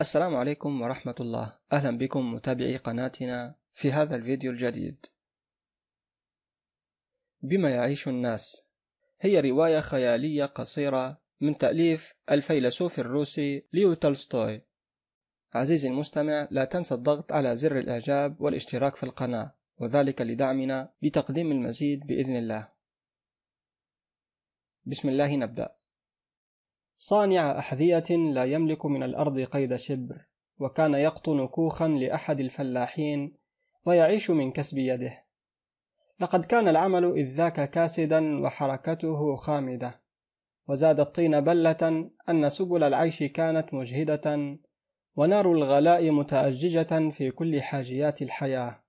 السلام عليكم ورحمة الله. أهلا بكم متابعي قناتنا في هذا الفيديو الجديد. بما يعيش الناس. هي رواية خيالية قصيرة من تأليف الفيلسوف الروسي ليو تولستوي. عزيزي المستمع لا تنسى الضغط على زر الإعجاب والاشتراك في القناة وذلك لدعمنا بتقديم المزيد بإذن الله. بسم الله نبدأ. صانع أحذية لا يملك من الأرض قيد شبر وكان يقطن كوخا لأحد الفلاحين ويعيش من كسب يده. لقد كان العمل إذ ذاك كاسدا وحركته خامدة وزاد الطين بلة أن سبل العيش كانت مجهدة ونار الغلاء متأججة في كل حاجيات الحياة.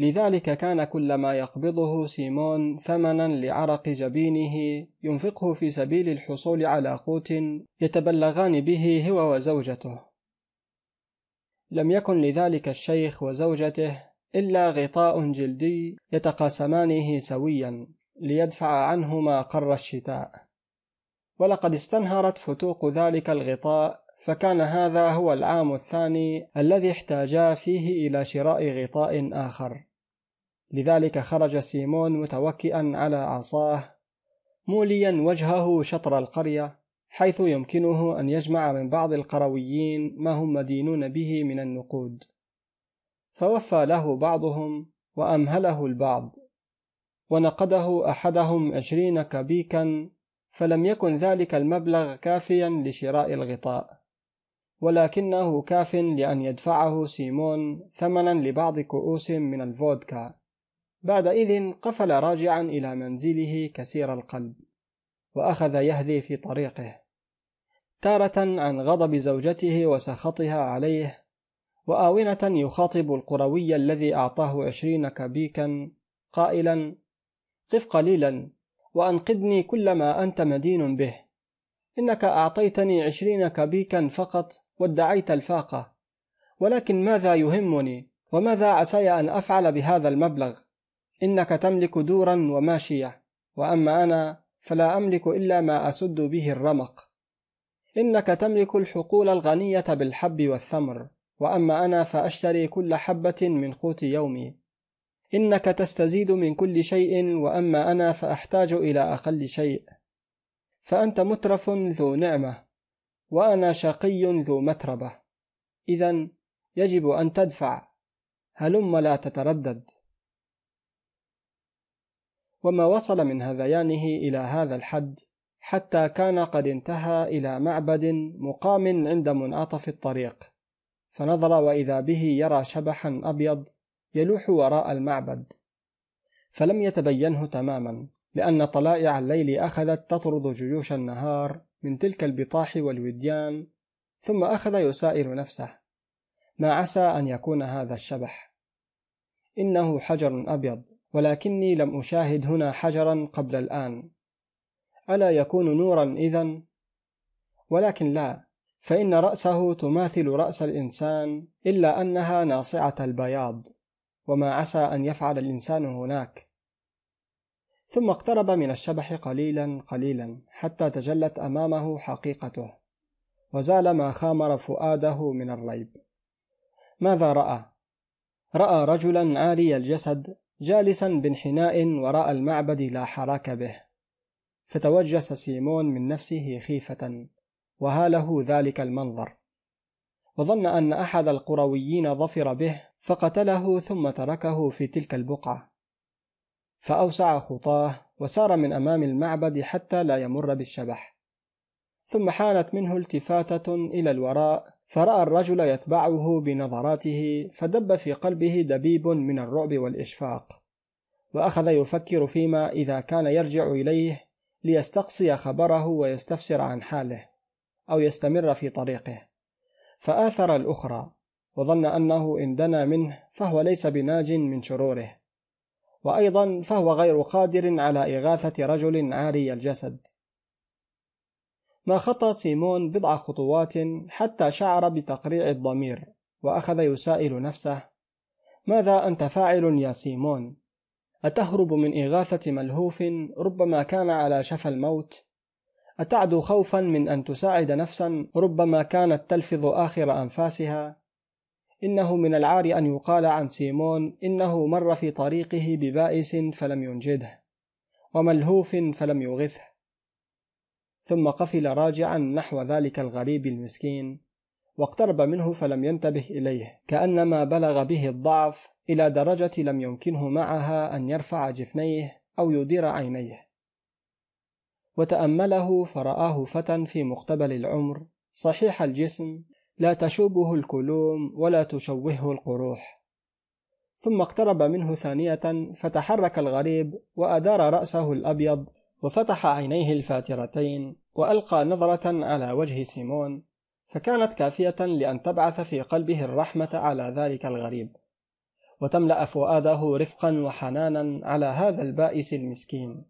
لذلك كان كل ما يقبضه سيمون ثمنا لعرق جبينه ينفقه في سبيل الحصول على قوت يتبلغان به هو وزوجته. لم يكن لذلك الشيخ وزوجته إلا غطاء جلدي يتقاسمانه سويا ليدفع عنهما قر الشتاء. ولقد استنهرت فتوق ذلك الغطاء فكان هذا هو العام الثاني الذي احتاجا فيه إلى شراء غطاء آخر. لذلك خرج سيمون متوكئا على عصاه موليا وجهه شطر القرية حيث يمكنه أن يجمع من بعض القرويين ما هم مدينون به من النقود. فوفى له بعضهم وأمهله البعض ونقده أحدهم عشرين كبيكا فلم يكن ذلك المبلغ كافيا لشراء الغطاء. ولكنه كاف لأن يدفعه سيمون ثمنا لبعض كؤوس من الفودكا. بعدئذ قفل راجعا إلى منزله كسير القلب وأخذ يهذي في طريقه تارة عن غضب زوجته وسخطها عليه وآونة يخاطب القروي الذي أعطاه عشرين كبيكا قائلا قف قليلا وأنقذني كل ما أنت مدين به إنك أعطيتني عشرين كبيكا فقط وادعيت الفاقة ولكن ماذا يهمني وماذا عساي أن أفعل بهذا المبلغ؟ إنك تملك دورا وماشية وأما أنا فلا أملك إلا ما أسد به الرمق. إنك تملك الحقول الغنية بالحب والثمر وأما أنا فأشتري كل حبة من قوت يومي. إنك تستزيد من كل شيء وأما أنا فأحتاج إلى أقل شيء. فأنت مترف ذو نعمة وأنا شقي ذو متربة. إذا يجب أن تدفع هلم لا تتردد. وما وصل من هذيانه إلى هذا الحد حتى كان قد انتهى إلى معبد مقام عند منعطف الطريق. فنظر وإذا به يرى شبحا أبيض يلوح وراء المعبد. فلم يتبينه تماما لأن طلائع الليل أخذت تطرد جيوش النهار من تلك البطاح والوديان ثم أخذ يسائل نفسه. ما عسى أن يكون هذا الشبح. إنه حجر أبيض. ولكني لم أشاهد هنا حجرا قبل الآن ألا يكون نورا إذا؟ ولكن لا فإن رأسه تماثل رأس الإنسان إلا أنها ناصعة البياض وما عسى أن يفعل الإنسان هناك ثم اقترب من الشبح قليلا قليلا حتى تجلت أمامه حقيقته وزال ما خامر فؤاده من الريب ماذا رأى؟ رأى رجلا عاري الجسد جالسا بانحناء وراء المعبد لا حراك به. فتوجس سيمون من نفسه خيفة وهاله ذلك المنظر. وظن أن أحد القرويين ظفر به فقتله ثم تركه في تلك البقعة. فأوسع خطاه وسار من أمام المعبد حتى لا يمر بالشبح. ثم حانت منه التفاتة إلى الوراء فرأى الرجل يتبعه بنظراته فدب في قلبه دبيب من الرعب والإشفاق. وأخذ يفكر فيما إذا كان يرجع إليه ليستقصي خبره ويستفسر عن حاله أو يستمر في طريقه. فآثر الأخرى وظن أنه إن دنا منه فهو ليس بناج من شروره. وأيضا فهو غير قادر على إغاثة رجل عاري الجسد. ما خطى سيمون بضع خطوات حتى شعر بتقريع الضمير وأخذ يسائل نفسه ماذا أنت فاعل يا سيمون؟ أتهرب من إغاثة ملهوف ربما كان على شفا الموت؟ أتعدو خوفا من أن تساعد نفسا ربما كانت تلفظ آخر أنفاسها إنه من العار أن يقال عن سيمون إنه مر في طريقه ببائس فلم ينجده وملهوف فلم يغثه ثم قفل راجعا نحو ذلك الغريب المسكين واقترب منه فلم ينتبه إليه كأنما بلغ به الضعف إلى درجة لم يمكنه معها أن يرفع جفنيه أو يدير عينيه. وتأمله فرآه فتى في مقتبل العمر صحيح الجسم لا تشوبه الكلوم ولا تشوهه القروح. ثم اقترب منه ثانية فتحرك الغريب وأدار رأسه الأبيض وفتح عينيه الفاترتين وألقى نظرة على وجه سيمون فكانت كافية لأن تبعث في قلبه الرحمة على ذلك الغريب وتملأ فؤاده رفقا وحنانا على هذا البائس المسكين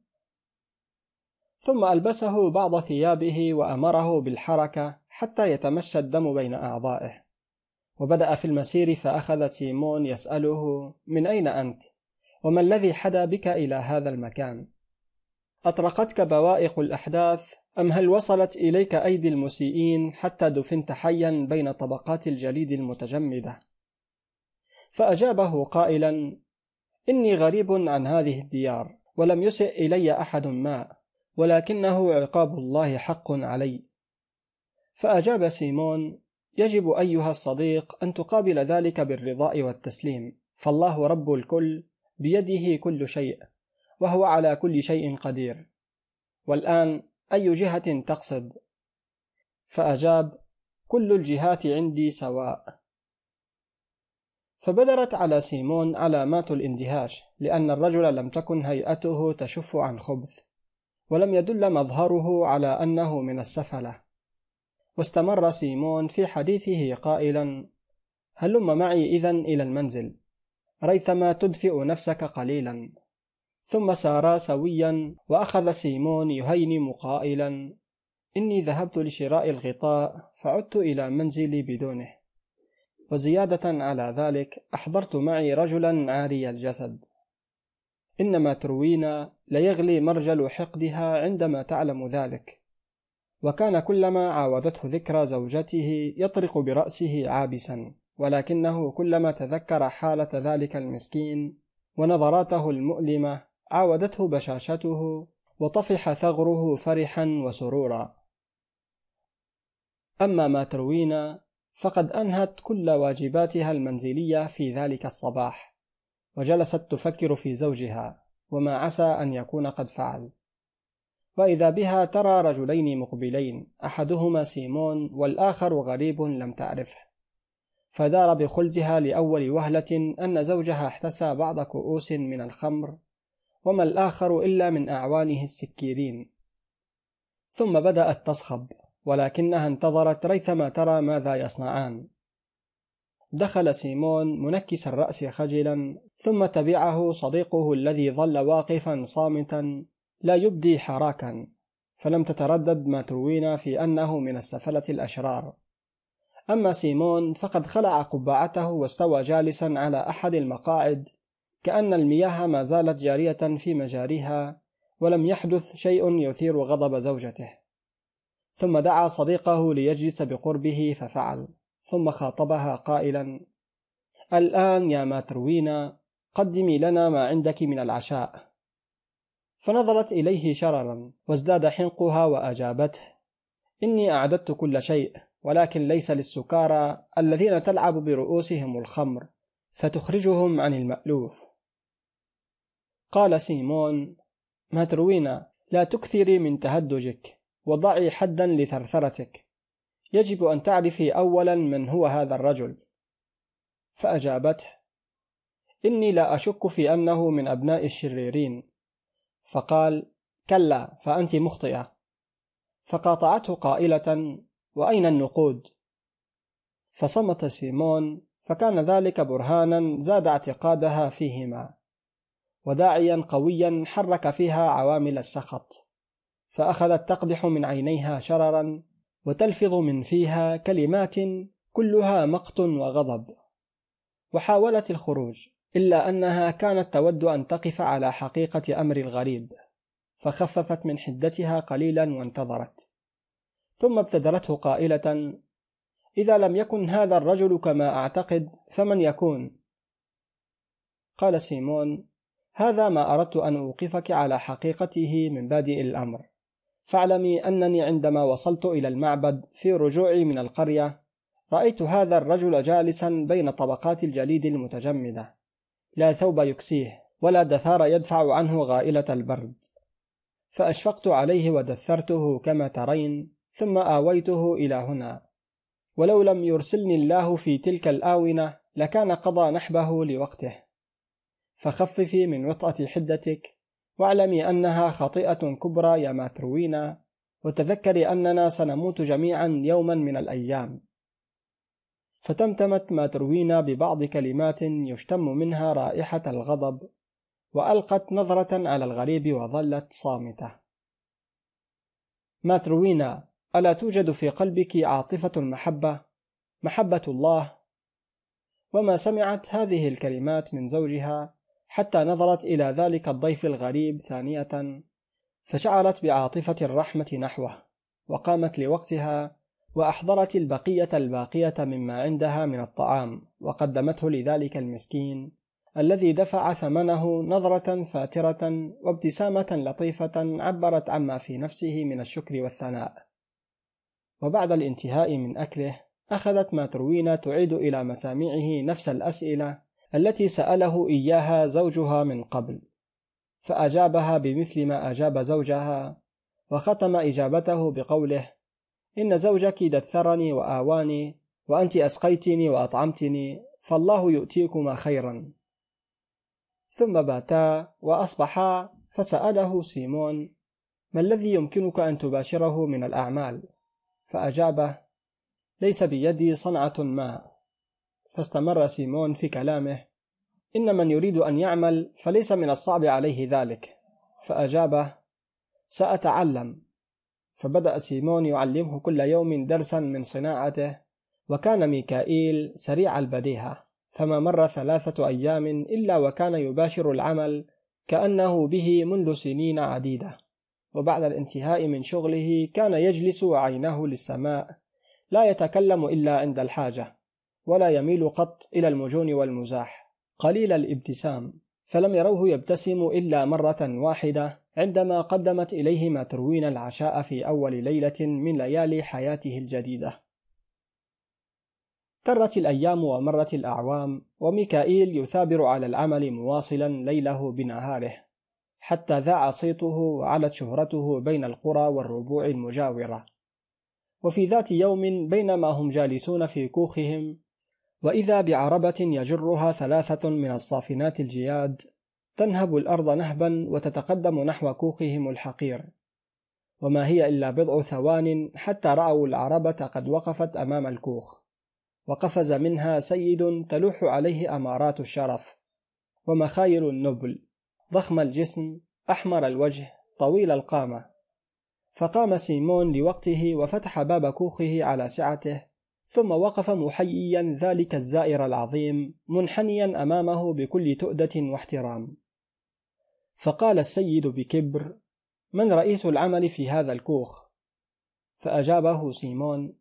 ثم ألبسه بعض ثيابه وأمره بالحركة حتى يتمشى الدم بين أعضائه وبدأ في المسير فأخذ سيمون يسأله من أين أنت؟ وما الذي حدا بك إلى هذا المكان؟ أطرقتك بوائق الأحداث أم هل وصلت إليك أيدي المسيئين حتى دفنت حيا بين طبقات الجليد المتجمدة؟ فأجابه قائلا: إني غريب عن هذه الديار، ولم يسئ إلي أحد ما، ولكنه عقاب الله حق علي. فأجاب سيمون: يجب أيها الصديق أن تقابل ذلك بالرضاء والتسليم، فالله رب الكل، بيده كل شيء، وهو على كل شيء قدير. والآن أي جهة تقصد؟ فأجاب: كل الجهات عندي سواء. فبدرت على سيمون علامات الاندهاش لأن الرجل لم تكن هيئته تشف عن خبث ولم يدل مظهره على أنه من السفلة واستمر سيمون في حديثه قائلا هلم معي إذا إلى المنزل ريثما تدفئ نفسك قليلا ثم سارا سويا وأخذ سيمون يهينم قائلا إني ذهبت لشراء الغطاء فعدت إلى منزلي بدونه. وزيادة على ذلك أحضرت معي رجلا عاري الجسد. إنما تروينا ليغلي مرجل حقدها عندما تعلم ذلك. وكان كلما عاودته ذكرى زوجته يطرق برأسه عابسا ولكنه كلما تذكر حالة ذلك المسكين ونظراته المؤلمة عاودته بشاشته وطفح ثغره فرحا وسرورا. أما ما تروينا فقد أنهت كل واجباتها المنزلية في ذلك الصباح وجلست تفكر في زوجها وما عسى أن يكون قد فعل. وإذا بها ترى رجلين مقبلين أحدهما سيمون والآخر غريب لم تعرفه. فدار بخلدها لأول وهلة أن زوجها احتسى بعض كؤوس من الخمر وما الآخر إلا من أعوانه السكيرين ثم بدأت تصخب ولكنها انتظرت ريثما ترى ماذا يصنعان. دخل سيمون منكس الرأس خجلا ثم تبعه صديقه الذي ظل واقفا صامتا لا يبدي حراكا. فلم تتردد ما تروينا في أنه من السفلة الأشرار. أما سيمون فقد خلع قبعته واستوى جالسا على أحد المقاعد كأن المياه ما زالت جارية في مجاريها ولم يحدث شيء يثير غضب زوجته. ثم دعا صديقه ليجلس بقربه ففعل ثم خاطبها قائلا الآن يا ما تروينا قدمي لنا ما عندك من العشاء. فنظرت إليه شررا وازداد حنقها وأجابته إني أعددت كل شيء ولكن ليس للسكارى الذين تلعب برؤوسهم الخمر فتخرجهم عن المألوف. قال سيمون ما تروينا لا تكثري من تهدجك وضعي حدا لثرثرتك. يجب أن تعرفي أولا من هو هذا الرجل. فأجابته إني لا أشك في أنه من أبناء الشريرين. فقال كلا فأنت مخطئة. فقاطعته قائلة وأين النقود؟ فصمت سيمون فكان ذلك برهانا زاد اعتقادها فيهما. وداعيا قويا حرك فيها عوامل السخط فأخذت تقدح من عينيها شررا وتلفظ من فيها كلمات كلها مقت وغضب وحاولت الخروج إلا أنها كانت تود أن تقف على حقيقة أمر الغريب فخففت من حدتها قليلا وانتظرت ثم ابتدرته قائلة إذا لم يكن هذا الرجل كما أعتقد فمن يكون؟ قال سيمون هذا ما أردت أن أوقفك على حقيقته من بادئ الأمر. فاعلمي أنني عندما وصلت إلى المعبد في رجوعي من القرية رأيت هذا الرجل جالسا بين طبقات الجليد المتجمدة. لا ثوب يكسيه ولا دثار يدفع عنه غائلة البرد. فأشفقت عليه ودثرته كما ترين ثم آويته إلى هنا. ولو لم يرسلني الله في تلك الآونة لكان قضى نحبه لوقته. فخففي من وطأة حدتك واعلمي أنها خطيئة كبرى يا ما تروينا وتذكري أننا سنموت جميعا يوما من الأيام. فتمتمت ما تروينا ببعض كلمات يشتم منها رائحة الغضب وألقت نظرة على الغريب وظلت صامتة. ما تروينا ألا توجد في قلبك عاطفة المحبة محبة الله؟ وما سمعت هذه الكلمات من زوجها حتى نظرت إلى ذلك الضيف الغريب ثانية فشعرت بعاطفة الرحمة نحوه وقامت لوقتها وأحضرت البقية الباقية مما عندها من الطعام وقدمته لذلك المسكين الذي دفع ثمنه نظرة فاترة وابتسامة لطيفة عبرت عما في نفسه من الشكر والثناء. وبعد الانتهاء من أكله أخذت ما تروينا تعيد إلى مسامعه نفس الأسئلة التي سأله إياها زوجها من قبل فأجابها بمثل ما أجاب زوجها وختم إجابته بقوله إن زوجك دثرني وآواني وأنت أسقيتني وأطعمتني فالله يؤتيكما خيرا. ثم باتا وأصبحا فسأله سيمون ما الذي يمكنك أن تباشره من الأعمال؟ فأجابه ليس بيدي صنعة ما. فاستمر سيمون في كلامه إن من يريد أن يعمل فليس من الصعب عليه ذلك. فأجابه سأتعلم. فبدأ سيمون يعلمه كل يوم درسا من صناعته وكان ميكائيل سريع البديهة فما مر ثلاثة أيام إلا وكان يباشر العمل كأنه به منذ سنين عديدة. وبعد الانتهاء من شغله كان يجلس وعيناه للسماء لا يتكلم إلا عند الحاجة. ولا يميل قط إلى المجون والمزاح. قليل الابتسام فلم يروه يبتسم إلا مرة واحدة عندما قدمت إليه ما تروين العشاء في أول ليلة من ليالي حياته الجديدة. كرت الأيام ومرت الأعوام وميكائيل يثابر على العمل مواصلا ليله بنهاره حتى ذاع صيته وعلت شهرته بين القرى والربوع المجاورة. وفي ذات يوم بينما هم جالسون في كوخهم وإذا بعربة يجرها ثلاثة من الصافنات الجياد تنهب الأرض نهبا وتتقدم نحو كوخهم الحقير. وما هي إلا بضع ثوان حتى رأوا العربة قد وقفت أمام الكوخ. وقفز منها سيد تلوح عليه أمارات الشرف. ومخايل النبل ضخم الجسم أحمر الوجه طويل القامة. فقام سيمون لوقته وفتح باب كوخه على سعته ثم وقف محييا ذلك الزائر العظيم منحنيا أمامه بكل تؤدة واحترام. فقال السيد بكبر من رئيس العمل في هذا الكوخ؟ فأجابه سيمون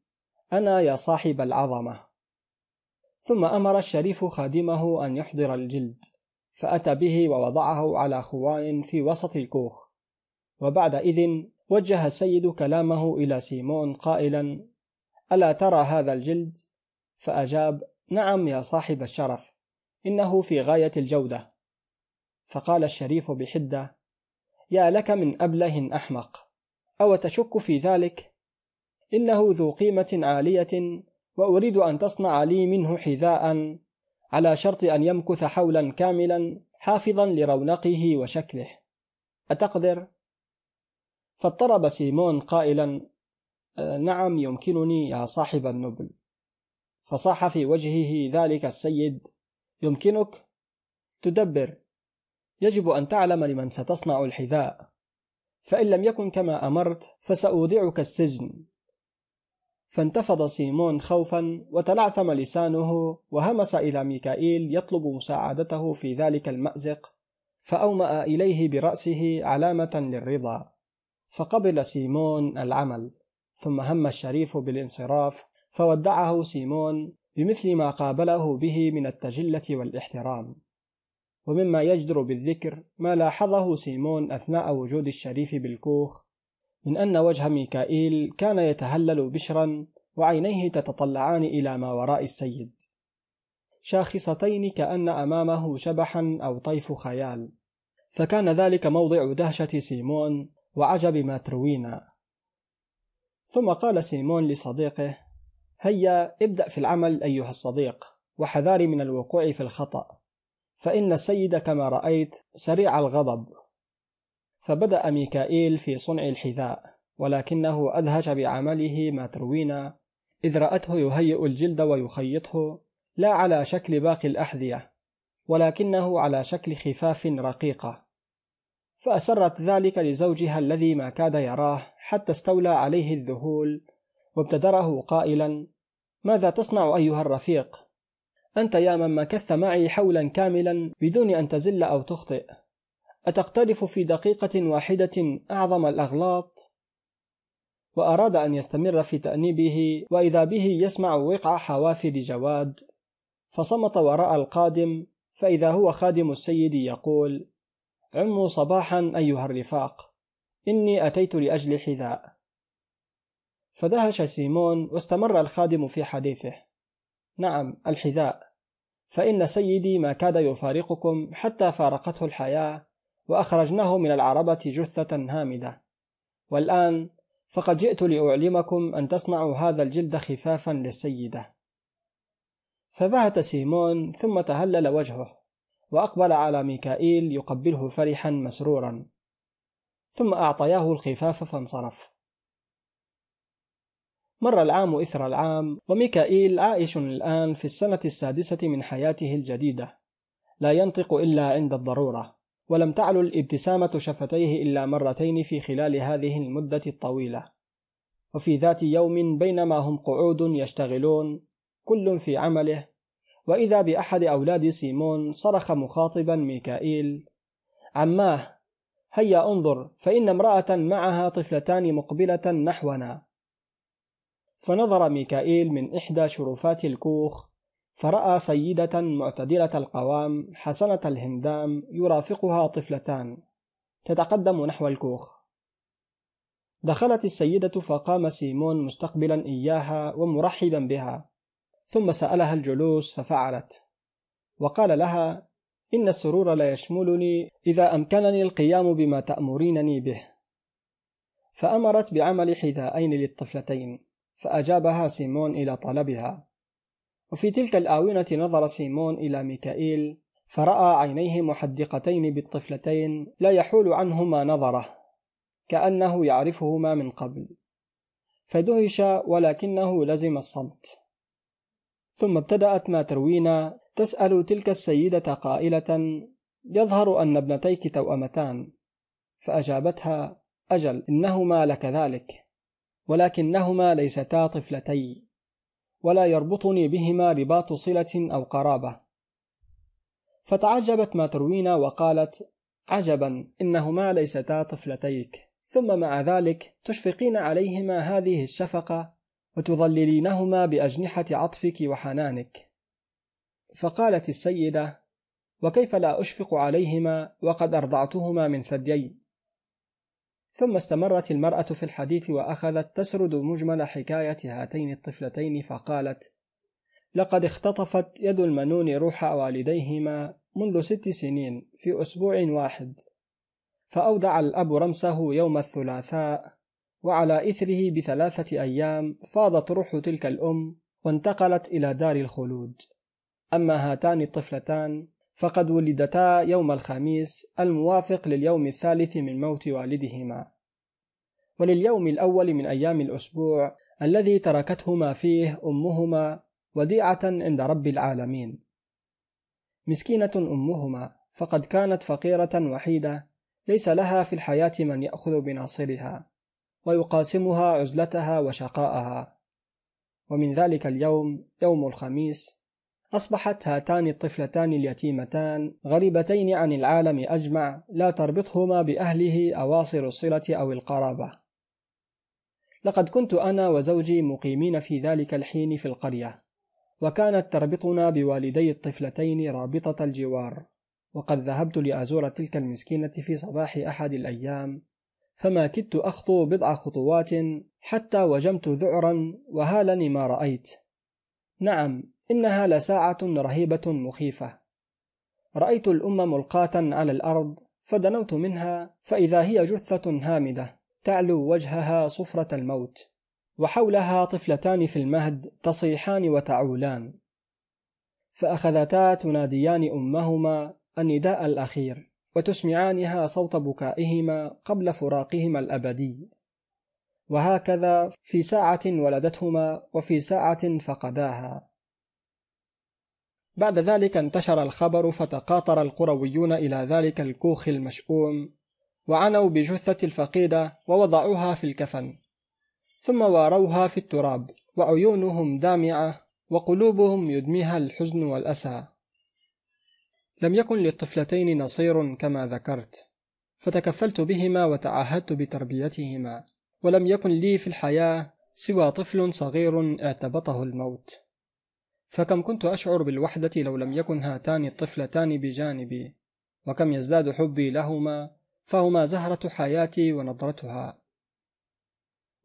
أنا يا صاحب العظمة. ثم أمر الشريف خادمه أن يحضر الجلد فأتى به ووضعه على خوان في وسط الكوخ. وبعد إذن وجه السيد كلامه إلى سيمون قائلا ألا ترى هذا الجلد؟ فأجاب: نعم يا صاحب الشرف، إنه في غاية الجودة. فقال الشريف بحدة: يا لك من أبله أحمق، أو تشك في ذلك؟ إنه ذو قيمة عالية، وأريد أن تصنع لي منه حذاء، على شرط أن يمكث حولا كاملا حافظا لرونقه وشكله. أتقدر؟ فاضطرب سيمون قائلا: نعم يمكنني يا صاحب النبل. فصاح في وجهه ذلك السيد يمكنك؟ تدبر. يجب أن تعلم لمن ستصنع الحذاء. فإن لم يكن كما أمرت فساودعك السجن. فانتفض سيمون خوفا وتلعثم لسانه وهمس إلى ميكائيل يطلب مساعدته في ذلك المأزق فأومأ إليه برأسه علامة للرضا. فقبل سيمون العمل. ثم هم الشريف بالانصراف فودعه سيمون بمثل ما قابله به من التجلة والاحترام. ومما يجدر بالذكر ما لاحظه سيمون أثناء وجود الشريف بالكوخ من أن وجه ميكائيل كان يتهلل بشرا وعينيه تتطلعان إلى ما وراء السيد. شاخصتين كأن أمامه شبحا أو طيف خيال. فكان ذلك موضع دهشة سيمون وعجب ما تروينا ثم قال سيمون لصديقه هيا ابدأ في العمل أيها الصديق وحذاري من الوقوع في الخطأ فإن السيد كما رأيت سريع الغضب. فبدأ ميكائيل في صنع الحذاء ولكنه أدهش بعمله ما تروينا إذ رأته يهيئ الجلد ويخيطه لا على شكل باقي الأحذية ولكنه على شكل خفاف رقيقة. فأسرت ذلك لزوجها الذي ما كاد يراه حتى استولى عليه الذهول وابتدره قائلا ماذا تصنع أيها الرفيق؟ أنت يا من مكثت معي حولا كاملا بدون أن تزل أو تخطئ أتقترف في دقيقة واحدة أعظم الأغلاط؟ وأراد أن يستمر في تأنيبه وإذا به يسمع وقع حوافر جواد فصمت وراء القادم فإذا هو خادم السيد يقول عموا صباحا أيها الرفاق. إني أتيت لأجل حذاء. فدهش سيمون واستمر الخادم في حديثه. نعم الحذاء. فإن سيدي ما كاد يفارقكم حتى فارقته الحياة وأخرجناه من العربة جثة هامدة. والآن فقد جئت لأعلمكم أن تصنعوا هذا الجلد خفافا للسيدة. فبهت سيمون ثم تهلل وجهه. وأقبل على ميكائيل يقبله فرحا مسرورا. ثم أعطياه الخفاف فانصرف. مر العام إثر العام وميكائيل عائش الآن في السنة السادسة من حياته الجديدة. لا ينطق إلا عند الضرورة ولم تعلو الابتسامة شفتيه إلا مرتين في خلال هذه المدة الطويلة. وفي ذات يوم بينما هم قعود يشتغلون كل في عمله وإذا بأحد أولاد سيمون صرخ مخاطبا ميكائيل عماه هيا انظر فإن امرأة معها طفلتان مقبلة نحونا. فنظر ميكائيل من إحدى شرفات الكوخ فرأى سيدة معتدلة القوام حسنة الهندام يرافقها طفلتان تتقدم نحو الكوخ. دخلت السيدة فقام سيمون مستقبلا إياها ومرحبا بها. ثم سألها الجلوس ففعلت. وقال لها إن السرور لا يشملني إذا أمكنني القيام بما تأمرينني به. فأمرت بعمل حذاءين للطفلتين فأجابها سيمون إلى طلبها. وفي تلك الآونة نظر سيمون إلى ميكائيل فرأى عينيه محدقتين بالطفلتين لا يحول عنهما نظره كأنه يعرفهما من قبل. فدهش ولكنه لزم الصمت. ثم ابتدأت ما تروينا تسأل تلك السيدة قائلة يظهر أن ابنتيك توأمتان. فأجابتها أجل إنهما لكذلك ولكنهما ليستا طفلتي ولا يربطني بهما رباط صلة أو قرابة. فتعجبت ما تروينا وقالت عجبا إنهما ليستا طفلتيك. ثم مع ذلك تشفقين عليهما هذه الشفقة وتظللينهما بأجنحة عطفك وحنانك. فقالت السيدة وكيف لا أشفق عليهما وقد أرضعتهما من ثديي ثم استمرت المرأة في الحديث وأخذت تسرد مجمل حكاية هاتين الطفلتين فقالت لقد اختطفت يد المنون روح والديهما منذ ست سنين في أسبوع واحد فأودع الأب رمسه يوم الثلاثاء وعلى إثره بثلاثة أيام فاضت روح تلك الأم وانتقلت إلى دار الخلود. أما هاتان الطفلتان فقد ولدتا يوم الخميس الموافق لليوم الثالث من موت والدهما. ولليوم الأول من أيام الأسبوع الذي تركتهما فيه أمهما وديعة عند رب العالمين. مسكينة أمهما فقد كانت فقيرة وحيدة ليس لها في الحياة من يأخذ بناصرها. ويقاسمها عزلتها وشقاءها. ومن ذلك اليوم يوم الخميس أصبحت هاتان الطفلتان اليتيمتان غريبتين عن العالم أجمع لا تربطهما بأهله أواصر الصلة أو القرابة. لقد كنت أنا وزوجي مقيمين في ذلك الحين في القرية وكانت تربطنا بوالدي الطفلتين رابطة الجوار وقد ذهبت لأزور تلك المسكينة في صباح أحد الأيام فما كدت أخطو بضع خطوات حتى وجمت ذعرا وهالني ما رأيت. نعم إنها لساعة رهيبة مخيفة. رأيت الأم ملقاة على الأرض فدنوت منها فإذا هي جثة هامدة تعلو وجهها صفرة الموت. وحولها طفلتان في المهد تصيحان وتعولان. فأخذتا تناديان أمهما النداء الأخير. وتسمعانها صوت بكائهما قبل فراقهما الأبدي. وهكذا في ساعة ولدتهما وفي ساعة فقداها. بعد ذلك انتشر الخبر فتقاطر القرويون إلى ذلك الكوخ المشؤوم وعنوا بجثة الفقيدة ووضعوها في الكفن ثم واروها في التراب وعيونهم دامعة وقلوبهم يدميها الحزن والأسى. لم يكن للطفلتين نصير كما ذكرت فتكفلت بهما وتعهدت بتربيتهما ولم يكن لي في الحياة سوى طفل صغير اعتبطه الموت. فكم كنت أشعر بالوحدة لو لم يكن هاتان الطفلتان بجانبي وكم يزداد حبي لهما فهما زهرة حياتي ونظرتها.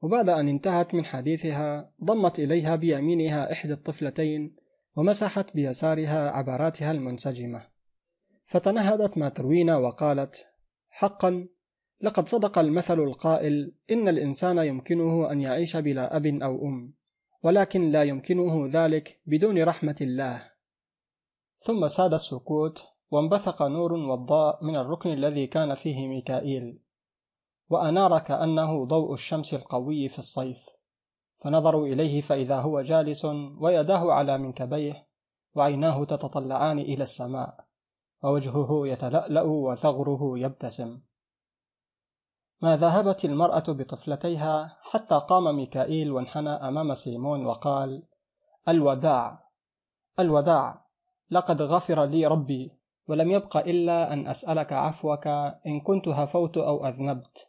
وبعد أن انتهت من حديثها ضمت إليها بيمينها إحدى الطفلتين ومسحت بيسارها عبراتها المنسجمة. فتنهدت ما تروينا وقالت حقا لقد صدق المثل القائل إن الإنسان يمكنه أن يعيش بلا أب أو أم ولكن لا يمكنه ذلك بدون رحمة الله. ثم ساد السكوت وانبثق نور وضاء من الركن الذي كان فيه ميكائيل وأنار كأنه ضوء الشمس القوي في الصيف. فنظروا إليه فإذا هو جالس ويداه على منكبيه وعيناه تتطلعان إلى السماء. ووجهه يتلألأ وثغره يبتسم. ما ذهبت المرأة بطفلتيها حتى قام ميكائيل وانحنى أمام سيمون وقال الوداع الوداع لقد غفر لي ربي ولم يبق إلا أن أسألك عفوك إن كنت هفوت أو أذنبت.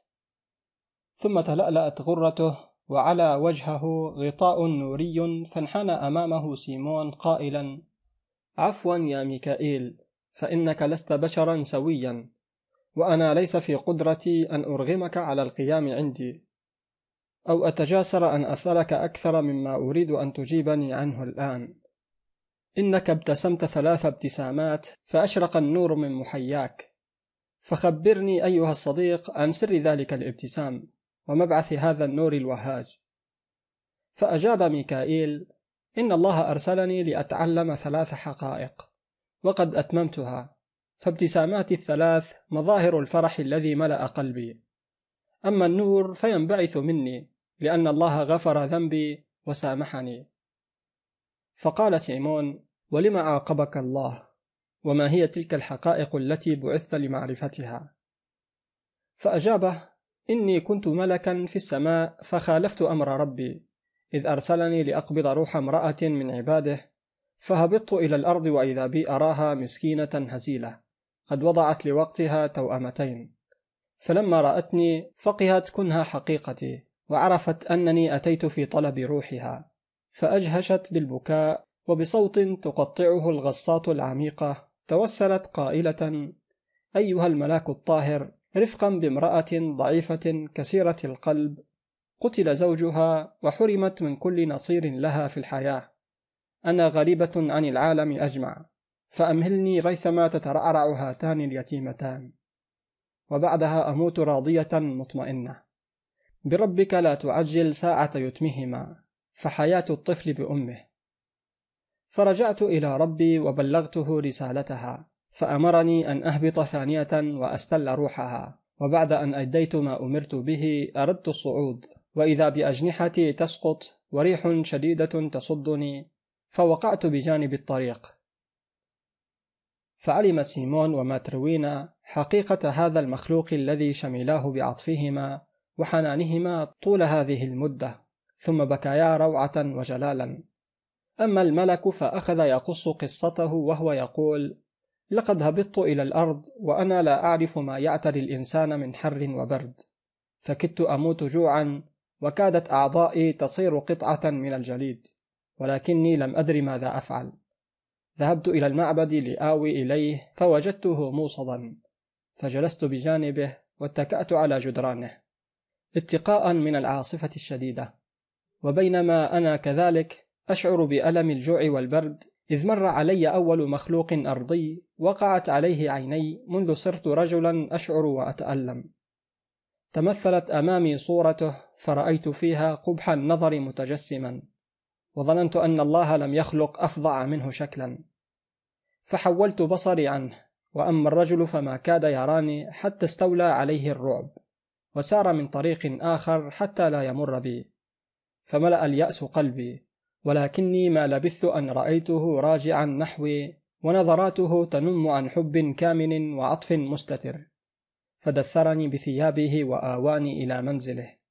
ثم تلألأت غرته وعلى وجهه غطاء نوري فانحنى أمامه سيمون قائلا عفوا يا ميكائيل فإنك لست بشرا سويا وأنا ليس في قدرتي أن أرغمك على القيام عندي. أو أتجاسر أن أسألك أكثر مما أريد أن تجيبني عنه الآن. إنك ابتسمت ثلاث ابتسامات فأشرق النور من محياك. فخبرني أيها الصديق عن سر ذلك الابتسام ومبعث هذا النور الوهاج. فأجاب ميكائيل إن الله أرسلني لأتعلم ثلاث حقائق. وقد أتممتها فابتساماتي الثلاث مظاهر الفرح الذي ملأ قلبي. أما النور فينبعث مني لأن الله غفر ذنبي وسامحني. فقال سيمون ولم عاقبك الله؟ وما هي تلك الحقائق التي بعثت لمعرفتها؟ فأجابه إني كنت ملكا في السماء فخالفت أمر ربي إذ أرسلني لأقبض روح امرأة من عباده فهبطت إلى الأرض وإذا بي أراها مسكينة هزيلة. قد وضعت لوقتها توأمتين. فلما رأتني فقهت كنها حقيقتي وعرفت أنني أتيت في طلب روحها. فأجهشت بالبكاء وبصوت تقطعه الغصات العميقة توسلت قائلة أيها الملاك الطاهر رفقا بامرأة ضعيفة كثيرة القلب قتل زوجها وحرمت من كل نصير لها في الحياة. أنا غريبة عن العالم أجمع فأمهلني ريثما تترعرع هاتان اليتيمتان. وبعدها أموت راضية مطمئنة. بربك لا تعجل ساعة يتمهما فحياة الطفل بأمه. فرجعت إلى ربي وبلغته رسالتها فأمرني أن أهبط ثانية وأستل روحها. وبعد أن أديت ما أمرت به أردت الصعود. وإذا بأجنحتي تسقط وريح شديدة تصدني. فوقعت بجانب الطريق. فعلم سيمون وما تروينا حقيقة هذا المخلوق الذي شملاه بعطفهما وحنانهما طول هذه المدة ثم بكيا روعة وجلالا. أما الملك فأخذ يقص قصته وهو يقول لقد هبطت إلى الأرض وأنا لا أعرف ما يعتري الإنسان من حر وبرد فكدت أموت جوعا وكادت أعضائي تصير قطعة من الجليد. ولكني لم أدر ماذا أفعل. ذهبت إلى المعبد لآوي إليه فوجدته موصدا فجلست بجانبه واتكأت على جدرانه اتقاء من العاصفة الشديدة. وبينما أنا كذلك أشعر بألم الجوع والبرد إذ مر علي أول مخلوق أرضي وقعت عليه عيني منذ صرت رجلا أشعر وأتألم. تمثلت أمامي صورته فرأيت فيها قبح النظر متجسما. وظننت أن الله لم يخلق أفظع منه شكلا. فحولت بصري عنه وأما الرجل فما كاد يراني حتى استولى عليه الرعب وسار من طريق آخر حتى لا يمر بي. فملأ اليأس قلبي ولكني ما لبثت أن رأيته راجعا نحوي ونظراته تنم عن حب كامن وعطف مستتر. فدثرني بثيابه وآواني إلى منزله.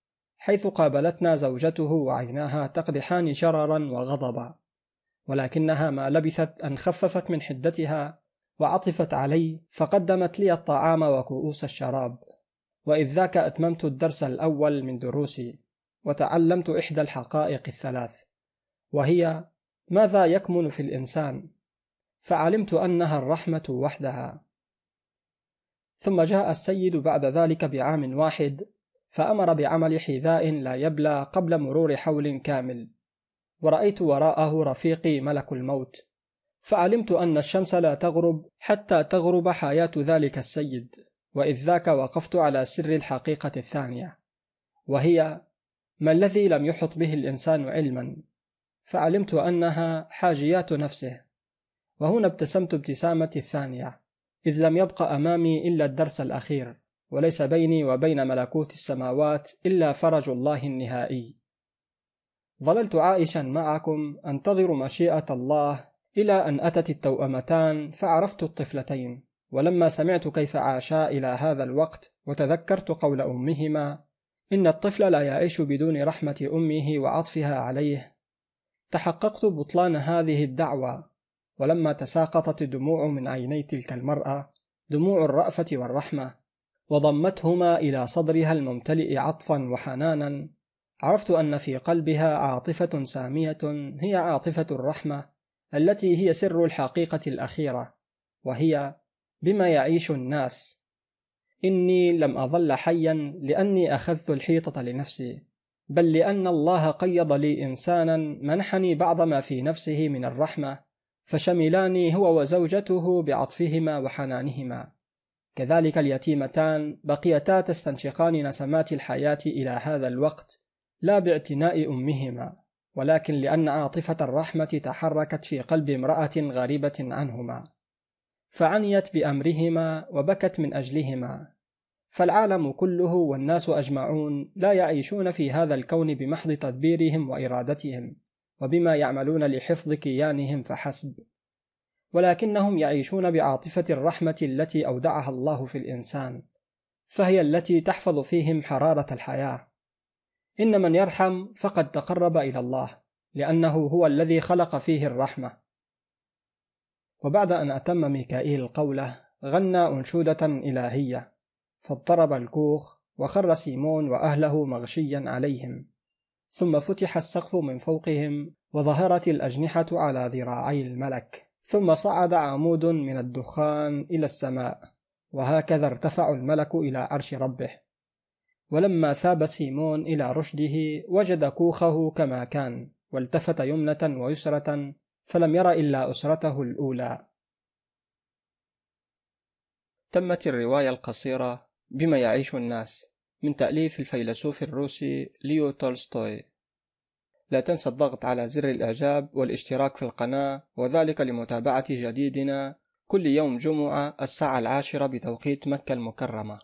حيث قابلتنا زوجته وعيناها تقدحان شررا وغضبا. ولكنها ما لبثت أن خففت من حدتها وعطفت علي فقدمت لي الطعام وكؤوس الشراب. وإذ ذاك أتممت الدرس الأول من دروسي وتعلمت إحدى الحقائق الثلاث وهي ماذا يكمن في الإنسان؟ فعلمت أنها الرحمة وحدها. ثم جاء السيد بعد ذلك بعام واحد فأمر بعمل حذاء لا يبلى قبل مرور حول كامل. ورأيت وراءه رفيقي ملك الموت. فعلمت أن الشمس لا تغرب حتى تغرب حياة ذلك السيد. وإذ ذاك وقفت على سر الحقيقة الثانية. وهي ما الذي لم يحط به الإنسان علما؟ فعلمت أنها حاجيات نفسه. وهنا ابتسمت ابتسامة الثانية. إذ لم يبق أمامي إلا الدرس الأخير. وليس بيني وبين ملكوت السماوات إلا فرج الله النهائي. ظللت عائشا معكم أنتظر مشيئة الله إلى أن أتت التوأمتان فعرفت الطفلتين ولما سمعت كيف عاشا إلى هذا الوقت وتذكرت قول أمهما إن الطفل لا يعيش بدون رحمة أمه وعطفها عليه. تحققت بطلان هذه الدعوة ولما تساقطت الدموع من عيني تلك المرأة دموع الرأفة والرحمة. وضمتهما إلى صدرها الممتلئ عطفا وحنانا. عرفت أن في قلبها عاطفة سامية هي عاطفة الرحمة التي هي سر الحقيقة الأخيرة وهي بما يعيش الناس. إني لم أظل حيا لأني أخذت الحيطة لنفسي بل لأن الله قيض لي إنسانا منحني بعض ما في نفسه من الرحمة فشملاني هو وزوجته بعطفهما وحنانهما. كذلك اليتيمتان بقيتا تستنشقان نسمات الحياة إلى هذا الوقت لا باعتناء أمهما ولكن لأن عاطفة الرحمة تحركت في قلب امرأة غريبة عنهما. فعنيت بأمرهما وبكت من أجلهما. فالعالم كله والناس أجمعون لا يعيشون في هذا الكون بمحض تدبيرهم وإرادتهم وبما يعملون لحفظ كيانهم فحسب. ولكنهم يعيشون بعاطفة الرحمة التي أودعها الله في الإنسان فهي التي تحفظ فيهم حرارة الحياة. إن من يرحم فقد تقرب إلى الله لأنه هو الذي خلق فيه الرحمة. وبعد أن أتم ميكائيل القولة غنى أنشودة إلهية فاضطرب الكوخ وخر سيمون وأهله مغشيا عليهم. ثم فتح السقف من فوقهم وظهرت الأجنحة على ذراعي الملك. ثم صعد عمود من الدخان إلى السماء وهكذا ارتفع الملك إلى عرش ربه. ولما ثاب سيمون إلى رشده وجد كوخه كما كان والتفت يمنة ويسرة فلم ير إلا أسرته الأولى. تمت الرواية القصيرة بما يعيش الناس من تأليف الفيلسوف الروسي ليو تولستوي. لا تنسى الضغط على زر الإعجاب والاشتراك في القناة وذلك لمتابعة جديدنا كل يوم جمعة الساعة العاشرة بتوقيت مكة المكرمة.